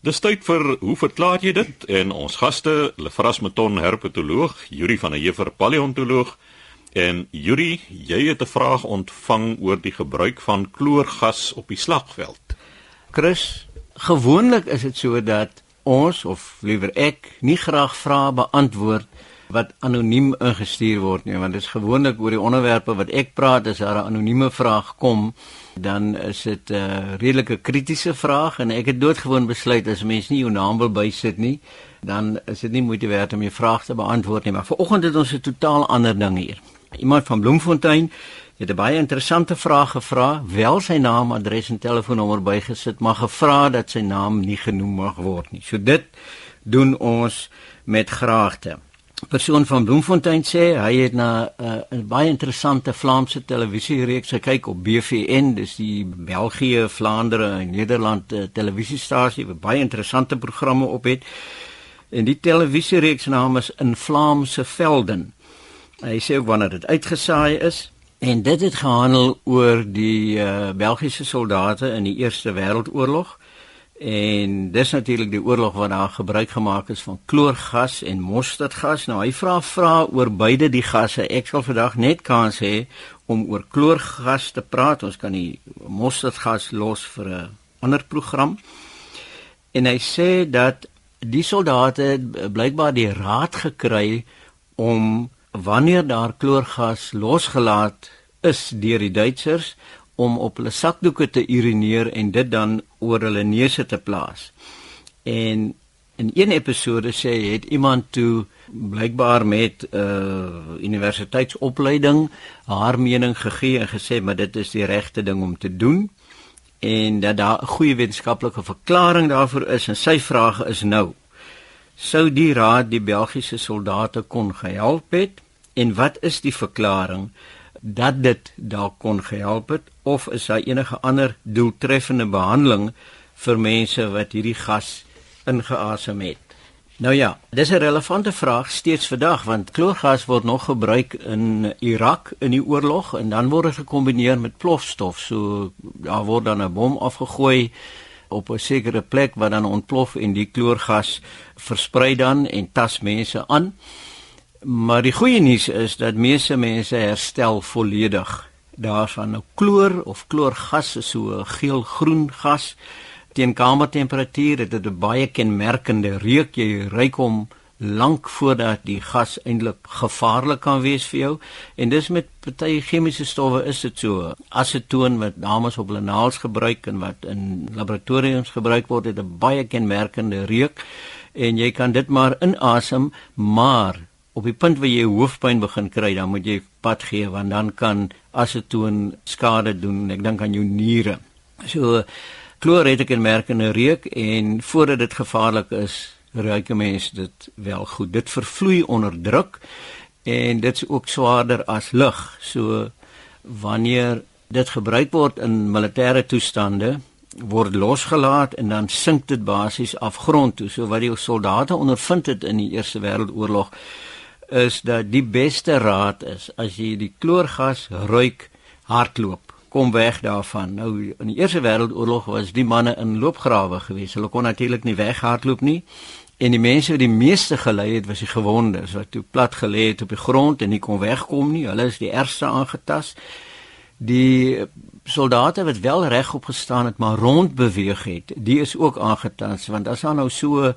Dis tyd vir hoe verklaar jy dit? En ons gaste, Lefras Meton, herpetoloog, Yuri van der Heever, paleontoloog. En Yuri, jy het 'n vraag ontvang oor die gebruik van kloorgas op die slagveld. Chris, gewoonlik is dit so dat ons of liewer ek nie graag vrae beantwoord wat anoniem ingestuur word nie, want dit is gewoonlik oor die onderwerpe wat ek praat as daar 'n anonieme vraag kom dan is dit 'n uh, redelike kritiese vraag en ek het doodgewoon besluit as mens nie jou naam wil bysit nie, dan is dit nie moeite werd om jou vraag te beantwoord nie. Maar vanoggend het ons 'n totaal ander ding hier. Iemand van Bloemfontein het 'n baie interessante vraag gevra, wel sy naam, adres en telefoonnommer bygesit, maar gevra dat sy naam nie genoem mag word nie. So dit doen ons met graagte persoon van Bloemfontein sê hy het na uh, 'n baie interessante Vlaamse televisiereeks gekyk op BVN, dis die België, Vlaandere en Nederland uh, televisiestasie wat baie interessante programme op het. En die televisiereeks naam is In Vlaamse Velden. Hy sê ook wanneer dit uitgesaai is en dit het gehandel oor die uh, Belgiese soldate in die Eerste Wêreldoorlog En dis natuurlik die oorlog wat daar gebruik gemaak is van kloorgas en mosterdgas. Nou hy vra vra oor beide die gasse. Ek sal vandag net kans hê om oor kloorgas te praat. Ons kan die mosterdgas los vir 'n ander program. En hy sê dat die soldate blykbaar die raad gekry om wanneer daar kloorgas losgelaat is deur die Duitsers om op hulle sakdoeke te urineer en dit dan oor hulle neuse te plaas. En in een episode sê het iemand toe blykbaar met 'n uh, universiteitsopleiding haar mening gegee en gesê maar dit is die regte ding om te doen en dat daar 'n goeie wetenskaplike verklaring daarvoor is en sy vraag is nou sou die raad die Belgiese soldate kon gehelp het en wat is die verklaring dat dit dalk kon gehelp het of is daar enige ander doeltreffende behandeling vir mense wat hierdie gas ingeasem het? Nou ja, dis 'n relevante vraag steeds vandag want kloorgas word nog gebruik in Irak in die oorlog en dan word dit gekombineer met plofstof. So daar word dan 'n bom afgegooi op 'n sekere plek wat dan ontplof en die kloorgas versprei dan en tas mense aan. Maar die goeie nuus is dat meeste mense herstel volledig daarvan. Nou kloor of kloorgas is so 'n geel-groen gas teen kamertemperatuur. Dit het 'n baie kenmerkende reuk. Jy ruik hom lank voordat die gas eintlik gevaarlik kan wees vir jou. En dis met party chemiese stowwe is dit so. Asetoon wat dames op hulle naels gebruik en wat in laboratoriums gebruik word, het 'n baie kenmerkende reuk en jy kan dit maar inasem, maar op die punt waar jy hoofpyn begin kry, dan moet jy pad gee want dan kan asetoon skade doen. Ek dink aan jou niere. So kloor het ek 'n merkende reuk en voordat dit gevaarlik is, ruik 'n mens dit wel goed. Dit vervloei onder druk en dit is ook swaarder as lug. So wanneer dit gebruik word in militêre toestande word losgelaat en dan sink dit basies afgrond toe. So wat die soldate ondervind het in die Eerste Wêreldoorlog is dat die beste raad is as jy die kloorgas ruik, hardloop. Kom weg daarvan. Nou in die Eerste Wêreldoorlog was die manne in loopgrawe gewees. Hulle kon natuurlik nie weghardloop nie. En die mense wat die meeste gelei het, was die gewondes wat toe plat gelê het op die grond en nie kon wegkom nie. Hulle is die ergste aangetas. Die soldate wat wel regop gestaan het, maar rond beweeg het, die is ook aangetas want as daar nou so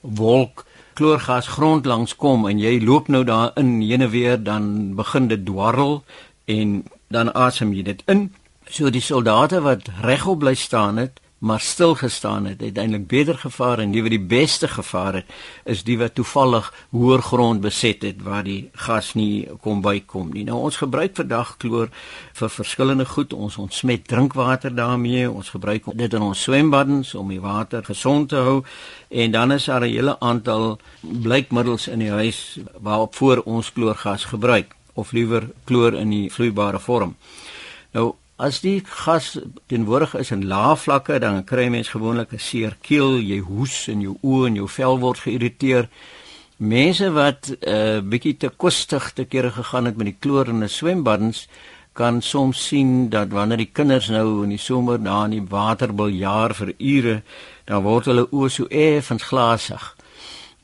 wolk kloorgas grond langs kom en jy loop nou daar in heen en weer dan begin dit dwarrel en dan asem jy dit in. So die soldate wat regop bly staan het, maar stil gestaan het, het eintlik beter gevaar en die wat die beste gevaar het, is die wat toevallig hoër grond beset het waar die gas nie kom bykom nie. Nou ons gebruik vandag kloor vir verskillende goed. Ons ontsmet drinkwater daarmee. Ons gebruik dit in ons swembaddens om die water gesond te hou en dan is daar 'n hele aantal blykmiddels in die huis waarop voor ons kloorgas gebruik of liewer kloor in die vloeibare vorm. Nou As die gas teenwoordig is in lae vlakke, dan kry mens gewoonlik 'n seer keel, jy hoes en jou oë en jou vel word geïrriteer. Mense wat 'n uh, bietjie te kostig te kere gegaan het met die kloor in 'n swembaddens, kan soms sien dat wanneer die kinders nou in die somer daar in die water biljaar vir ure, dan word hulle oë so effens glasig.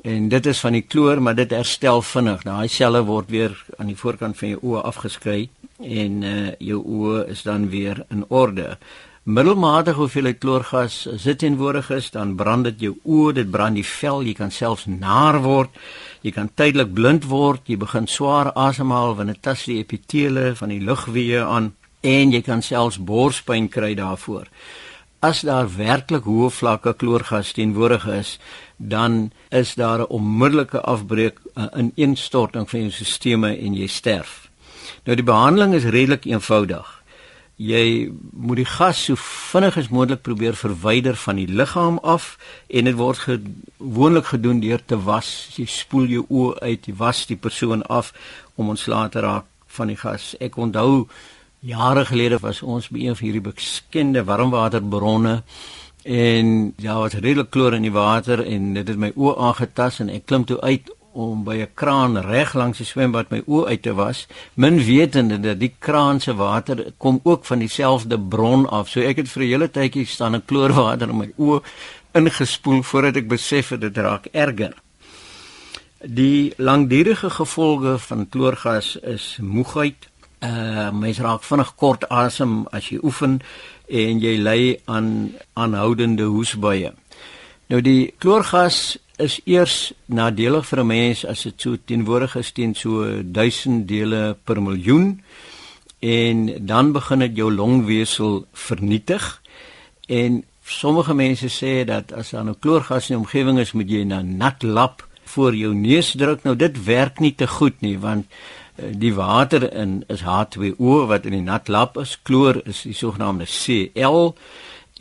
En dit is van die kloor, maar dit herstel vinnig. Daai selle word weer aan die voorkant van jou oë afgeskei en uh jou oë is dan weer in orde. Middelmatige hoeveelheid kloorgas as dit teenwoordig is, dan brand dit jou oë, dit brand die vel, jy kan selfs naar word. Jy kan tydelik blind word, jy begin swaar asemhaal wanneer dit tas die epitele van die lugweë aan en jy kan selfs borspyn kry daarvoor. As daar werklik hoë vlakke kloorgas teenwoordig is, dan is daar 'n onmiddellike afbreek, 'n ineenstorting van jou stelsels en jy sterf. Nou die behandeling is redelik eenvoudig. Jy moet die gas so vinnig as moontlik probeer verwyder van die liggaam af en dit word gewoonlik gedoen deur te was. Jy spoel jou oë uit, jy was die persoon af om ontslae te raak van die gas. Ek onthou Jare gelede was ons by een van hierdie bekende warmwaterbronne en ja, wat redelik kloor in die water en dit het my oë aangetas en ek klim toe uit om by 'n kraan reg langs die swembad my oë uit te was, min wetende dat die kraan se water kom ook van dieselfde bron af. So ek het vir 'n hele tydjie staan 'n kloorwater in my oë ingespoel voordat ek besef het dit raak erger. Die langdurige gevolge van kloorgas is moegheid, uh mens raak vinnig kort asem as jy oefen en jy ly aan aanhoudende hoesbuie. Nou die kloorgas is eers nadelig vir 'n mens as dit so teenwoordig is teen so 1000 dele per miljoen en dan begin dit jou longweefsel vernietig. En sommige mense sê dat as daar nou kloorgas in die omgewing is moet jy na nat lap voor jou neus druk. Nou dit werk nie te goed nie want Eh, die water in is H2O wat in die nat lap is. Kloor is die sogenaamde Cl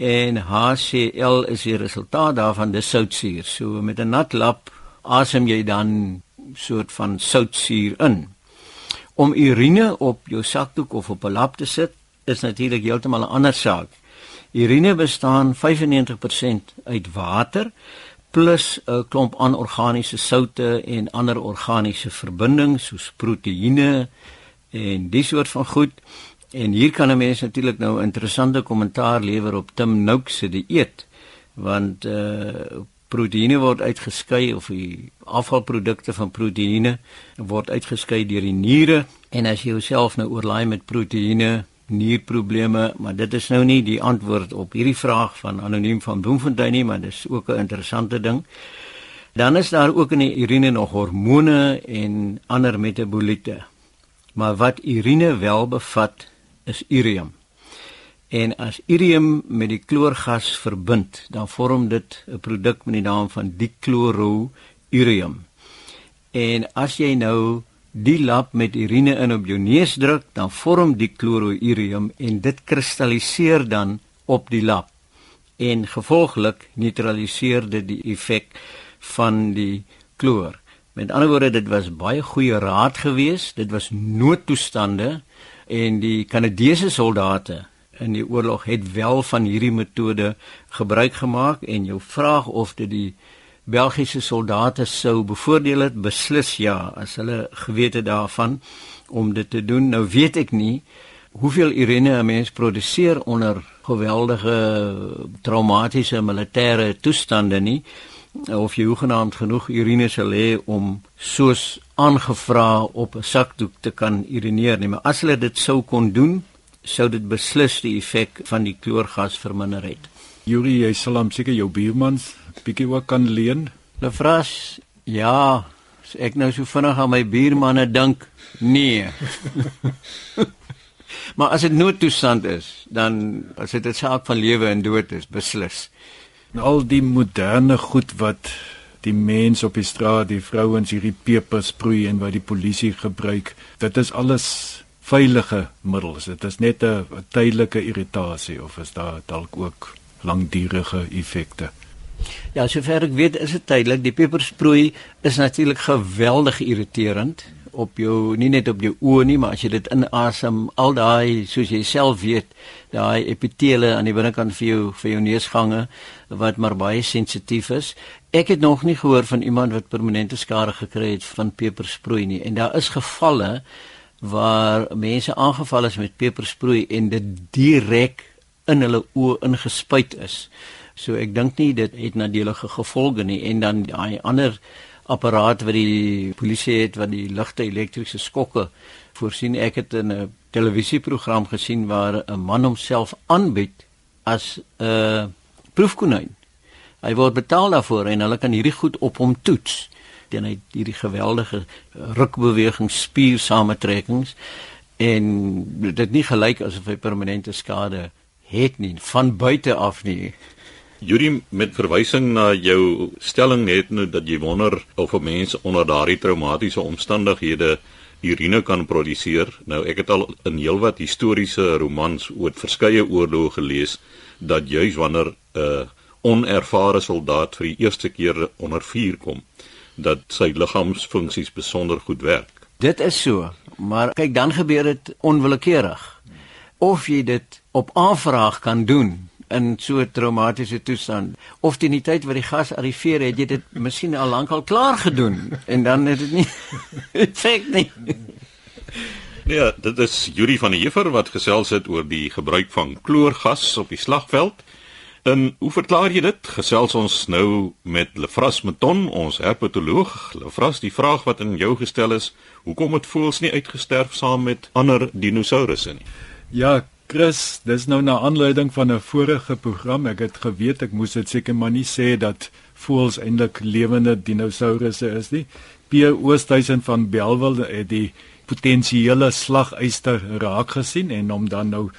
en HCl is die resultaat daarvan dis soutsuur. So met 'n nat lap asem jy dan soort van soutsuur in. Om urine op jou sakdoek of op 'n lap te sit is natuurlik heeltemal 'n ander saak. Urine bestaan 95% uit water plus 'n klomp anorganiese soutte en ander organiese verbindings soos proteïene en die soort van goed. En hier kan 'n mens natuurlik nou interessante kommentaar lewer op Tim Noakes se dieet want uh proteïene word uitgeskei of die afvalprodukte van proteïene word uitgeskei deur die niere en as jy jouself nou oorlaai met proteïene nierprobleme, maar dit is nou nie die antwoord op hierdie vraag van anoniem van Bloemfontein nie, maar dis ook 'n interessante ding. Dan is daar ook in die urine nog hormone en ander metaboliete. Maar wat urine wel bevat is urium. En as urium met die kloorgas verbind, dan vorm dit 'n produk met die naam van dichlorourium. En as jy nou die lap met urine in op jou neus druk, dan vorm die chlorourium en dit kristalliseer dan op die lap. En gevolglik neutraliseer dit die effek van die kloor. Met ander woorde, dit was baie goeie raad geweest. Dit was noodtoestande en die Kanadese soldate in die oorlog het wel van hierdie metode gebruik gemaak en jou vraag of dit die Belgiese soldate sou bevoordeel het beslis ja as hulle geweet het daarvan om dit te doen. Nou weet ek nie hoeveel urine 'n mens produseer onder geweldige traumatiese militêre toestande nie of jy hoegenaamd genoeg urine sal hê om soos aangevra op 'n sakdoek te kan urineer nie, maar as hulle dit sou kon doen, sou dit beslis die effek van die kloorgas verminder het. Yuri, jy sal hom seker jou buurmans bietjie ook kan leen. Lefras, ja, ek nou so vinnig aan my buurmanne dink. Nee. maar as dit noodtoestand is, dan as dit 'n saak van lewe en dood is, beslis. Al die moderne goed wat die mense op die straat, die vrouens hierdie peper sproei en wat die polisie gebruik, dit is alles veilige middels. Dit is net 'n tydelike irritasie of is daar dalk ook langdurige effekte. Ja, sover ek weet is dit tydelik. Die pepersproei is natuurlik geweldig irriterend op jou nie net op jou oë nie, maar as jy dit inasem, al daai soos jy self weet, daai epitele aan die binnekant vir jou vir jou neusgange wat maar baie sensitief is. Ek het nog nie gehoor van iemand wat permanente skade gekry het van pepersproei nie. En daar is gevalle waar mense aangeval is met pepersproei en dit direk in hulle oë ingespuit is So ek dink nie dit het nadelige gevolge nie en dan daai ander apparaat wat die polisie het wat die ligte elektriese skokke voorsien. Ek het in 'n televisieprogram gesien waar 'n man homself aanbied as 'n uh, proefkonyn. Hy word betaal daarvoor en hulle kan hierdie goed op hom toets. Dan hy hierdie geweldige rukbewegings, spiersamentrekkings en dit nie gelyk asof hy permanente skade het nie van buite af nie. Yuri met verwysing na jou stelling net nou dat jy wonder of mense onder daardie traumatiese omstandighede urine kan produseer. Nou ek het al in heelwat historiese romans oor verskeie oorloë gelees dat juis wanneer 'n uh, onervare soldaat vir die eerste keer onder vuur kom, dat sy liggaamsfunksies besonder goed werk. Dit is so, maar kyk dan gebeur dit onwillekeurig. Of jy dit op aanvraag kan doen in so 'n traumatiese toestand of teen die tyd wat die gas arriveer het jy dit miskien al lank al klaar gedoen en dan het dit nie effek nie Ja, dit is Yuri van der Heever wat gesels het oor die gebruik van kloorgas op die slagveld. En hoe verklaar jy dit? Gesels ons nou met Lefras Meton, ons herpetoloog. Lefras, die vraag wat in jou gestel is, hoekom het voëls nie uitgesterf saam met ander dinosourusse nie? Ja, Chris, dis nou na aanleiding van 'n vorige program. Ek het geweet ek moes dit seker maar nie sê dat voëls eintlik lewende dinosourusse is nie. Pierre Oosthuizen van Belwel het die potensiële slaguister raak gesien en hom dan nou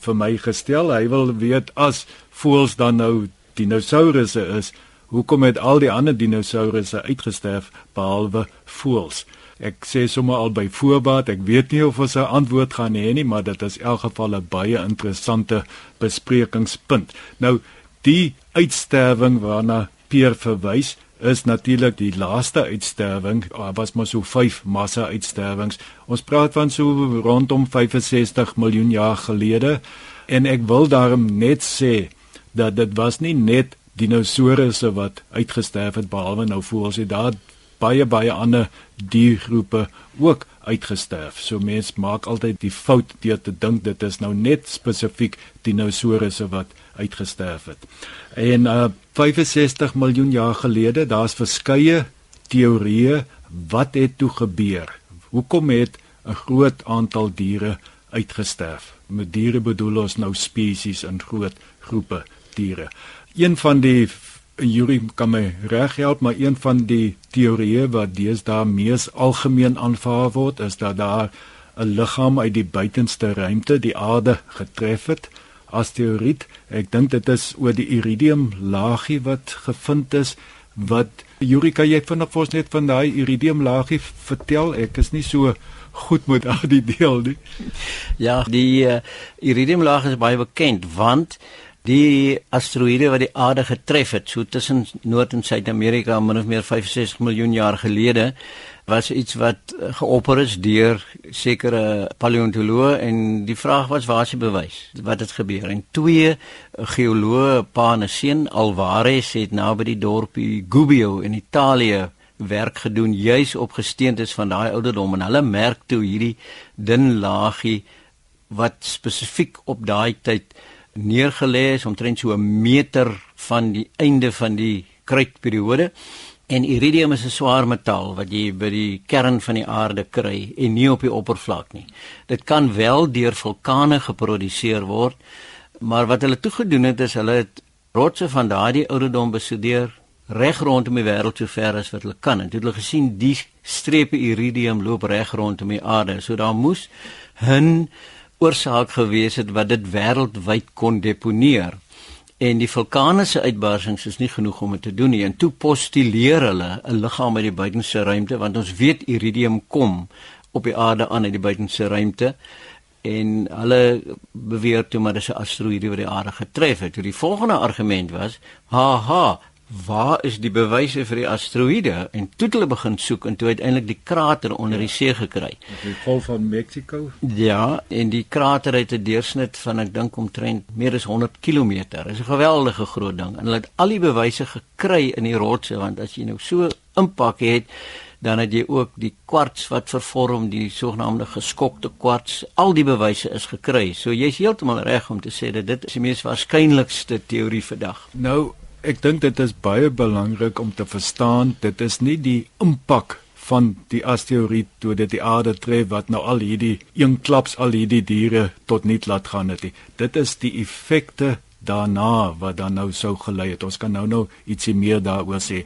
vir my gestel. Hy wil weet as voëls dan nou dinosourusse is, hoekom het al die ander dinosourusse uitgesterf behalwe voëls? Ek sê sommer al by voorbaat, ek weet nie of ons 'n antwoord gaan hê nie, maar dit is in elk geval 'n baie interessante besprekingspunt. Nou, die uitsterwing waarna Peer verwys, is natuurlik die laaste uitsterwing. Daar was maar so 5 massa uitsterwings. Ons praat van so rondom 65 miljoen jaar gelede en ek wil daarom net sê dat dit was nie net dinosourusse wat uitgesterf het behalwe nou voels jy daar baie baie ander diergroepe ook uitgesterf. So mense maak altyd die fout deur te dink dit is nou net spesifiek dinosourusse wat uitgesterf het. En uh 65 miljoen jaar gelede, daar's verskeie teorieë wat het toe gebeur. Hoekom het 'n groot aantal diere uitgesterf? Met diere bedoel ons nou spesies in groot groepe diere. Een van die Yuri kan my reg help, maar een van die teorieë wat deesdae mees algemeen aanvaar word, is dat daar 'n liggaam uit die buitenste ruimte die aarde getref het. As teorie, ek dink dit is oor die iridium laagie wat gevind is wat Yuri kan jy vinnig vir ons net van daai iridium laagie vertel? Ek is nie so goed met daardie deel nie. Ja, die uh, iridium laag is baie bekend want Die asteroïde wat die aarde getref het, so tussen Noord en Suid-Amerika min of meer 65 miljoen jaar gelede, was iets wat geopper is deur sekere paleontoloë en die vraag was waar is die bewys? Wat het gebeur? En twee geoloë, pa en seun Alvarez het naby die dorpie Gubbio in Italië werk gedoen juis op gesteentes van daai ouderdom en hulle merk toe hierdie dun laagie wat spesifiek op daai tyd neergelê is omtrent so 'n meter van die einde van die kruitperiode. En iridium is 'n swaar metaal wat jy by die kern van die aarde kry en nie op die oppervlak nie. Dit kan wel deur vulkane geproduseer word, maar wat hulle toegedoen het is hulle het rotse van daardie ouderdom bestudeer reg rondom die wêreld so ver as wat hulle kan. En het hulle gesien die strepe iridium loop reg rondom die aarde. So daar moes 'n oorsaak gewees het wat dit wêreldwyd kon deponeer. En die vulkaniese uitbarsings is nie genoeg om dit te doen nie. En toe postuleer hulle 'n liggaam uit die buitenste ruimte want ons weet iridium kom op die aarde aan uit die buitenste ruimte en hulle beweer toe maar dis 'n asteroïde wat die aarde getref het. Toe die volgende argument was, haha, waar is die bewyse vir die asteroïde en toe hulle begin soek en toe uiteindelik die krater onder ja. die see gekry. Die golf van Mexico? Ja, en die krater het 'n deursnit van ek dink omtrent meer as 100 km. Dit is 'n geweldige groot ding en hulle het al die bewyse gekry in die rotse want as jy nou so impak het dan het jy ook die kwarts wat vervorm die sogenaamde geskokte kwarts. Al die bewyse is gekry. So jy's heeltemal reg om te sê dat dit is die mees waarskynlikste teorie vandag. Nou, ek dink dit is baie belangrik om te verstaan, dit is nie die impak van die asteroïde toe dit die aarde tref wat nou al hierdie een klaps al hierdie diere tot nul laat gaan het. Dit is die effekte daarna wat dan nou sou gelei het. Ons kan nou nou ietsie meer daaroor sê.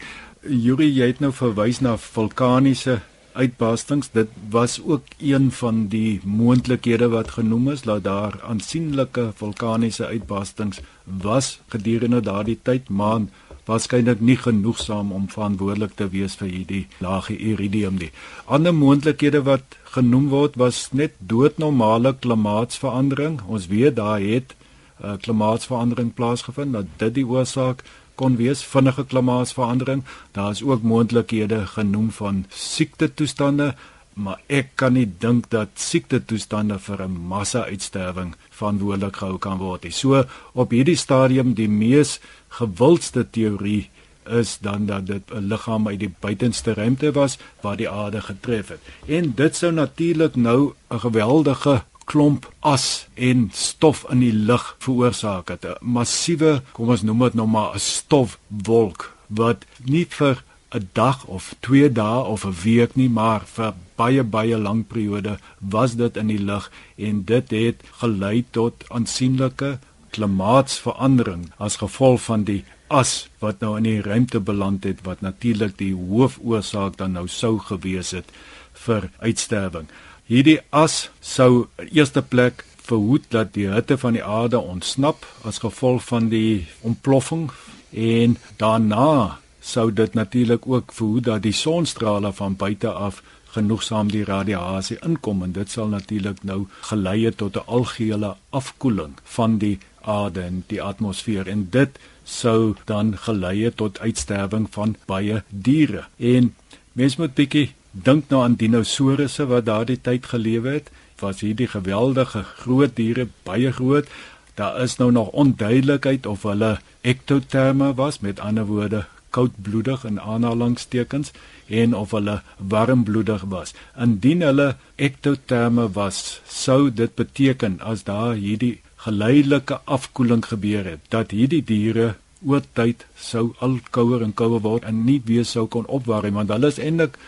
Yuri, jy het nou verwys na vulkaniese uitbarstings. Dit was ook een van die moontlikhede wat genoem is dat daar aansienlike vulkaniese uitbarstings was gedurende daardie tyd, maar waarskynlik nie genoegsaam om verantwoordelik te wees vir hierdie lae iridium nie. Ander moontlikhede wat genoem word was net doodnormale klimaatsverandering. Ons weet daar het uh, klimaatsverandering plaasgevind dat dit die oorsaak kon wees vinnige klimaatsverandering. Daar is ook moontlikhede genoem van siekte toestande, maar ek kan nie dink dat siekte toestande vir 'n massa-uitsterwing verantwoordelik gehou kan word nie. So op hierdie stadium die mees gewildste teorie is dan dat dit 'n liggaam uit die buitenste ruimte was wat die aarde getref het. En dit sou natuurlik nou 'n geweldige klomp as en stof in die lug veroorsaak het. 'n Massiewe, kom ons noem dit nou maar 'n stofwolk wat nie vir 'n dag of 2 dae of 'n week nie, maar vir baie baie lang periode was dit in die lug en dit het gelei tot aansienlike klimaatsverandering as gevolg van die as wat nou in die ruimte beland het wat natuurlik die hoofoorsaak dan nou sou gewees het vir uitsterwing. Hierdie as sou in eerste plek verhoed dat die hitte van die aarde ontsnap as gevolg van die ontploffing. En daarna sou dit natuurlik ook verhoed dat die sonstrale van buite af genoegsaam die radiasie inkom. En dit sal natuurlik nou gelei het tot 'n algehele afkoeling van die aarde en die atmosfeer. En dit sou dan gelei het tot uitsterwing van baie diere. En mens moet bietjie dink nou aan dinosourusse wat daardie tyd gelewe het. Was hierdie geweldige groot diere baie groot. Daar is nou nog onduidelikheid of hulle ektoterme was, met ander woorde koudbloedig in aanhalingstekens en of hulle warmbloedig was. Indien hulle ektoterme was, sou dit beteken as daar hierdie geleidelike afkoeling gebeur het dat hierdie diere oor tyd sou al kouer en kouer word en nie weer sou kon opwarm want hulle is eintlik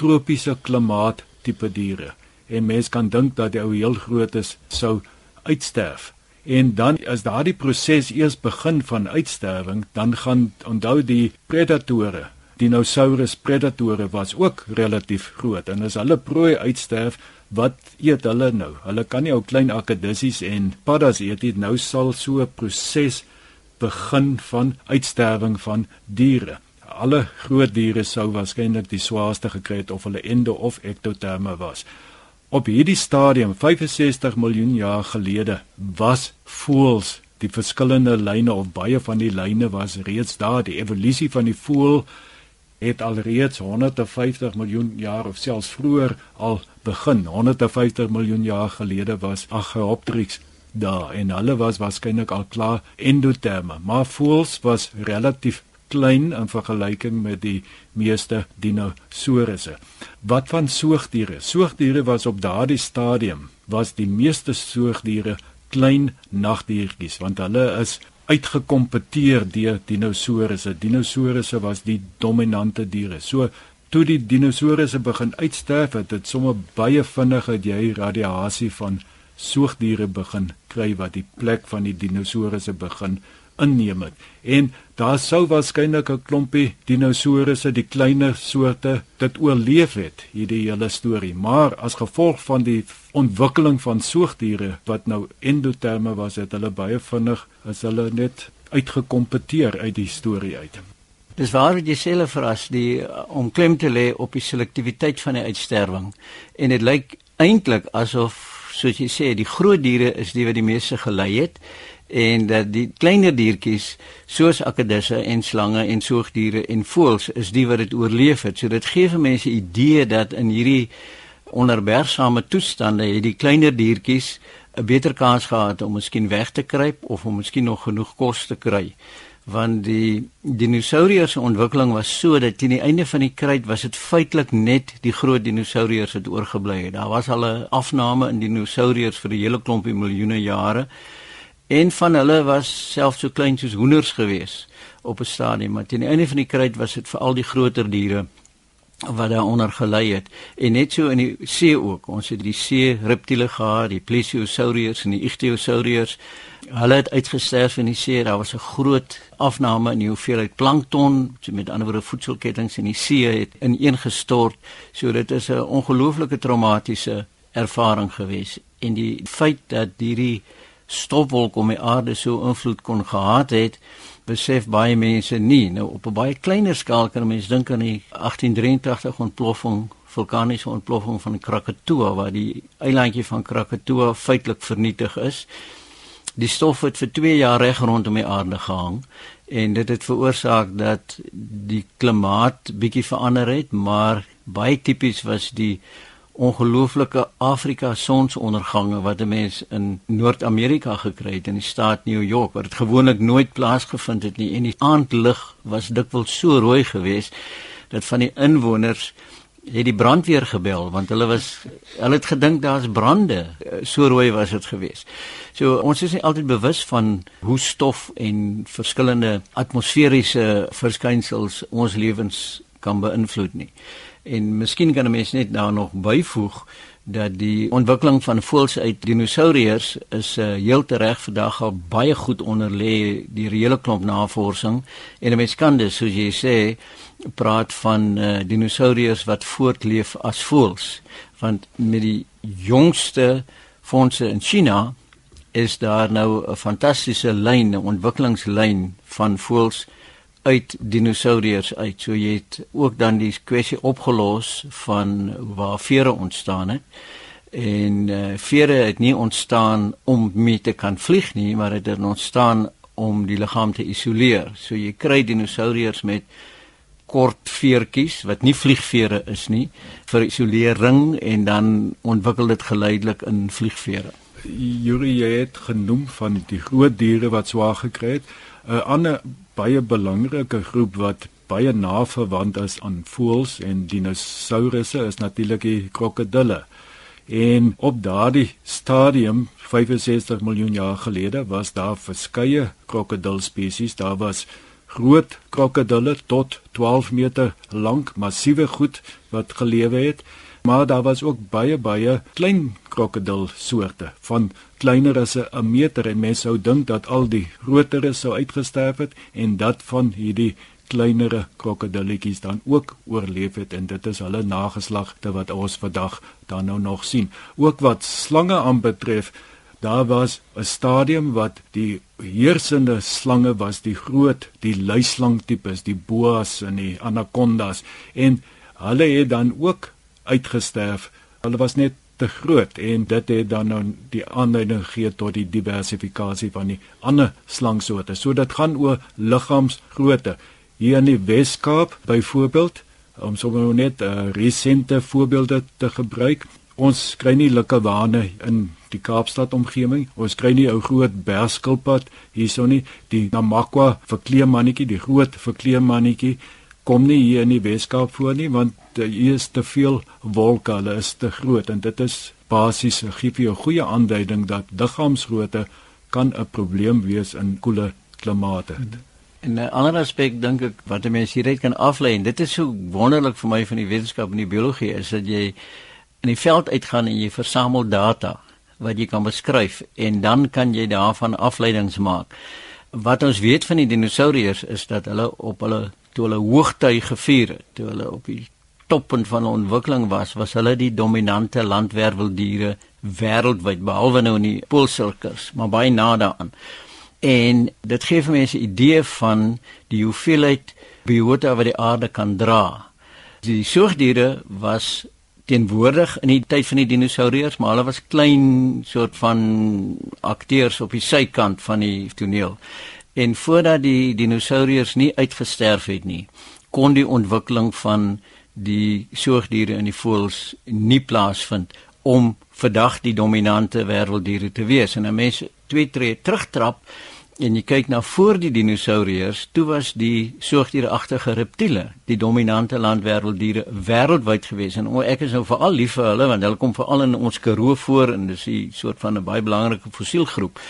tropiese klimaat tipe diere en mens kan dink dat die ou heel groot is sou uitsterf en dan as daardie proses eers begin van uitsterwing dan gaan onthou die predatore dinosaurus predatore was ook relatief groot en as hulle prooi uitsterf wat eet hulle nou? Hulle kan nie ou klein akedissies en paddas eet nie. Nou sal so 'n proses begin van uitsterwing van diere. Alle groot diere sou waarskynlik die swaarste gekry het of hulle endo of ektoterme was. Op hierdie stadium 65 miljoen jaar gelede was voëls die verskillende lyne of baie van die lyne was reeds daar die evolusie van die voël het alreeds 150 miljoen jaar of selfs vroeër al begin. 150 miljoen jaar gelede was Archaeopteryx daar en hulle was waarskynlik al klaar endoterme, maar voëls was relatief klein in vergelyking met die meeste dinosourusse. Wat van soogdiere? Soogdiere was op daardie stadium was die meeste soogdiere klein nagdiertjies want hulle is uitgekompeteer deur dinosourusse. Dinosourusse was die dominante diere. So toe die dinosourusse begin uitsterf het, het sommer baie vinnig het jy radiasie van soogdiere begin kry wat die plek van die dinosourusse begin inneem het. En daar sou waarskynlik 'n klompie dinosourusse, die kleiner soorte, dit oorleef het, hierdie hele storie. Maar as gevolg van die ontwikkeling van soogdiere wat nou endoterme was, het hulle baie vinnig as hulle net uitgekompeteer uit die storie uit. Dis waar jy self verras die om klem te lê op die selektiwiteit van die uitsterwing. En dit lyk eintlik asof soos jy sê die groot diere is die wat die meeste gelei het en dat die kleiner diertjies soos akedisse en slange en soogdiere en voëls is die wat dit oorleef het. So dit gee vir mense idee dat in hierdie onderbergsame toestande het die kleiner diertjies 'n beter kans gehad om miskien weg te kruip of om miskien nog genoeg kos te kry want die dinosourus se ontwikkeling was so dat teen die einde van die kryt was dit feitelik net die groot dinosourus wat oorgebly het. Daar was al 'n afname in dinosourus vir 'n hele klompie miljoene jare. Een van hulle was selfs so klein soos hoenders gewees op 'n stadium, maar teen die einde van die kryt was dit vir al die groter diere wat daaronder gelei het. En net so in die see ook. Ons het die see reptiele gehad die plesiosauriërs en die ichthyosauriërs. Hulle het uitgesterf in die see. Daar was 'n groot afname in die hoeveelheid plankton so met ander woorde voedselketTINGS in die see het ineengestort. So dit is 'n ongelooflike traumatiese ervaring gewees. En die feit dat hierdie stofwolk om die aarde so invloed kon gehad het besef baie mense nie. Nou op 'n baie kleiner skaal kan mense dink aan die 1883 ontploffing, vulkaniese ontploffing van Krakatoa waar die eilandjie van Krakatoa feitelik vernietig is. Die stof het vir 2 jaar reg rondom die aarde gehang en dit het veroorsaak dat die klimaat bietjie verander het, maar baie tipies was die ongelooflike Afrika sonsondergange wat 'n mens in Noord-Amerika gekry het in die staat New York waar dit gewoonlik nooit plaasgevind het nie en die aandlig was dikwels so rooi geweest dat van die inwoners het die brandweer gebel want hulle was hulle het gedink daar's brande so rooi was dit geweest. So ons is nie altyd bewus van hoe stof en verskillende atmosferiese verskynsels ons lewens kan beïnvloed nie. En miskien kan 'n mens net daar nog byvoeg dat die ontwikkeling van voëls uit dinosourus is uh, heel tereg vandag al baie goed onder lê die reële klomp navorsing. En 'n mens kan dus soos jy sê praat van uh, dinosourus wat voortleef as voëls. Want met die jongste fondse in China is daar nou 'n fantastiese lyn 'n ontwikkelingslyn van voëls uit dinosourus uit. So jy het ook dan die kwessie opgelos van waar vere ontstaan het. En uh, vere het nie ontstaan om mee te kan vlieg nie, maar het er ontstaan om die liggaam te isoleer. So jy kry dinosourus met kort veertjies wat nie vliegvere is nie vir isolering en dan ontwikkel dit geleidelik in vliegvere. Yuri het genoem van die groot diere wat swaar gekry het. 'n Ander baie belangrike groep wat baie na verwant is aan voëls en dinosourusse is natuurlik die krokodille. En op daardie stadium 65 miljoen jaar gelede was daar verskeie krokodilspesies. Daar was groot krokodille tot 12 meter lank, massiewe goed wat gelewe het maar daar was ook baie baie klein krokodilsoorte van kleiner as 'n meter en mense sou dink dat al die groteres sou uitgesterf het en dat van hierdie kleinere krokodilletjies dan ook oorleef het en dit is hulle nageslagte wat ons vandag dan nou nog sien. Ook wat slange aanbetref, daar was 'n stadium wat die heersende slange was die groot, die luislang tipes, die boas en die anacondas en hulle het dan ook uitgesterf. Hulle was net te groot en dit het dan nou die aanleiding gegee tot die diversifikasie van die ander slangsoorte. So dit gaan oor liggaamsgrootte. Hier in die Weskaap byvoorbeeld, om sommer net 'n uh, resente voorbeelde te gebruik. Ons kry nie likkewane in die Kaapstad omgewing. Ons kry nie ou groot berskilpad hierso nie. Die Namakwa verkleemannetjie, die groot verkleemmannetjie kom nie hier in die Weskaap voor nie want uh, hier is te veel wolke, hulle is te groot en dit is basies gee vir jou goeie aanduiding dat liggaamsgrootte kan 'n probleem wees in koeler klimate. En 'n ander aspek dink ek wat 'n mens hieruit kan aflei en dit is so wonderlik vir my van die wetenskap en die biologie is dat jy in die veld uitgaan en jy versamel data wat jy kan beskryf en dan kan jy daarvan afleidings maak. Wat ons weet van die dinosourus is dat hulle op hulle toe hulle hoogtyd gevier het, toe hulle op die toppunt van ontwikkeling was, was hulle die dominante landwerveldiere wêreldwyd behalwe nou in die poolsirkels, maar baie na daaraan. En dit gee vir mense 'n idee van die hoeveelheid biota wat die aarde kan dra. Die soogdiere was teenwoordig in die tyd van die dinosourus, maar hulle was klein soort van akteurs op die sykant van die toneel. En voordat die dinosourus nie uitgesterf het nie, kon die ontwikkeling van die soogdiere en die voëls nie plaasvind om vandag die dominante wêrelddiere te wees. En 'n mens twee tree terugtrap en jy kyk na voor die dinosourus, toe was die soogdiereagtige reptiele die dominante landwêrelddiere wêreldwyd gewees en ek is nou veral lief vir hulle want hulle kom veral in ons Karoo voor en dis 'n soort van 'n baie belangrike fossielgroep.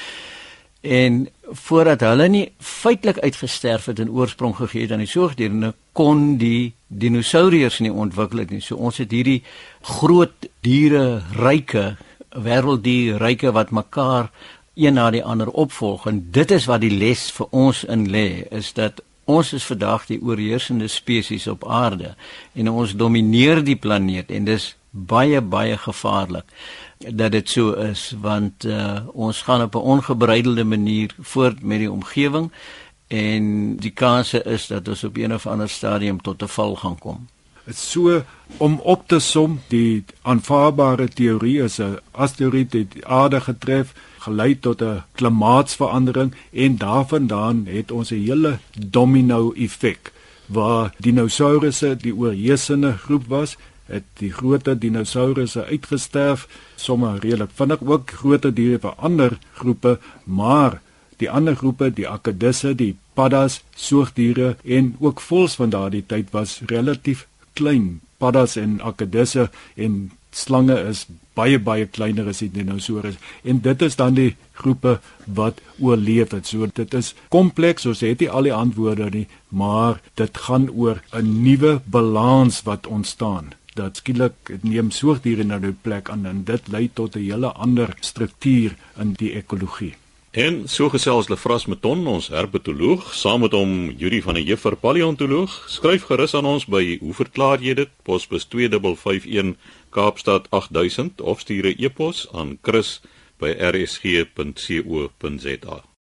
En voordat hulle nie feitelik uitgesterf het en oorsprong gegee het aan die soogdiere, nou kon die dinosourus nie ontwikkel het nie. So ons het hierdie groot diere ryke wêrelddier ryke wat mekaar een na die ander opvolg en dit is wat die les vir ons in lê is dat ons is vandag die oorheersende spesies op aarde en ons domineer die planeet en dis baie baie gevaarlik dat dit so is want uh, ons gaan op 'n ongebreidelde manier voort met die omgewing en die kanse is dat ons op een of ander stadium tot 'n val gaan kom. Dit so om op te som die aanvaarbare teorie is 'n asteroïde die aarde getref gelei tot 'n klimaatsverandering en daarvandaan het ons 'n hele domino effek waar dinosourusse die oorheersende groep was het die groter dinosourusse uitgesterf sommer redelik vinnig ook groter diere van ander groepe maar die ander groepe die akedisse die paddas soogdiere en ook voëls van daardie tyd was relatief klein paddas en akedisse en slange is baie baie kleiner as die dinosourus en dit is dan die groepe wat oorleef het. So dit is kompleks, ons het nie al die antwoorde nie, maar dit gaan oor 'n nuwe balans wat ontstaan. Dat skielik neem soogdiere nou 'n plek aan en dit lei tot 'n hele ander struktuur in die ekologie. En so gesels Lefras Meton, ons herpetoloog, saam met hom Yuri van der Heever, paleontoloog. Skryf gerus aan ons by Hoe verklaar jy dit? Posbus 2551 Kaapstad 8000 of stuur 'n e-pos aan chris@rsg.co.za.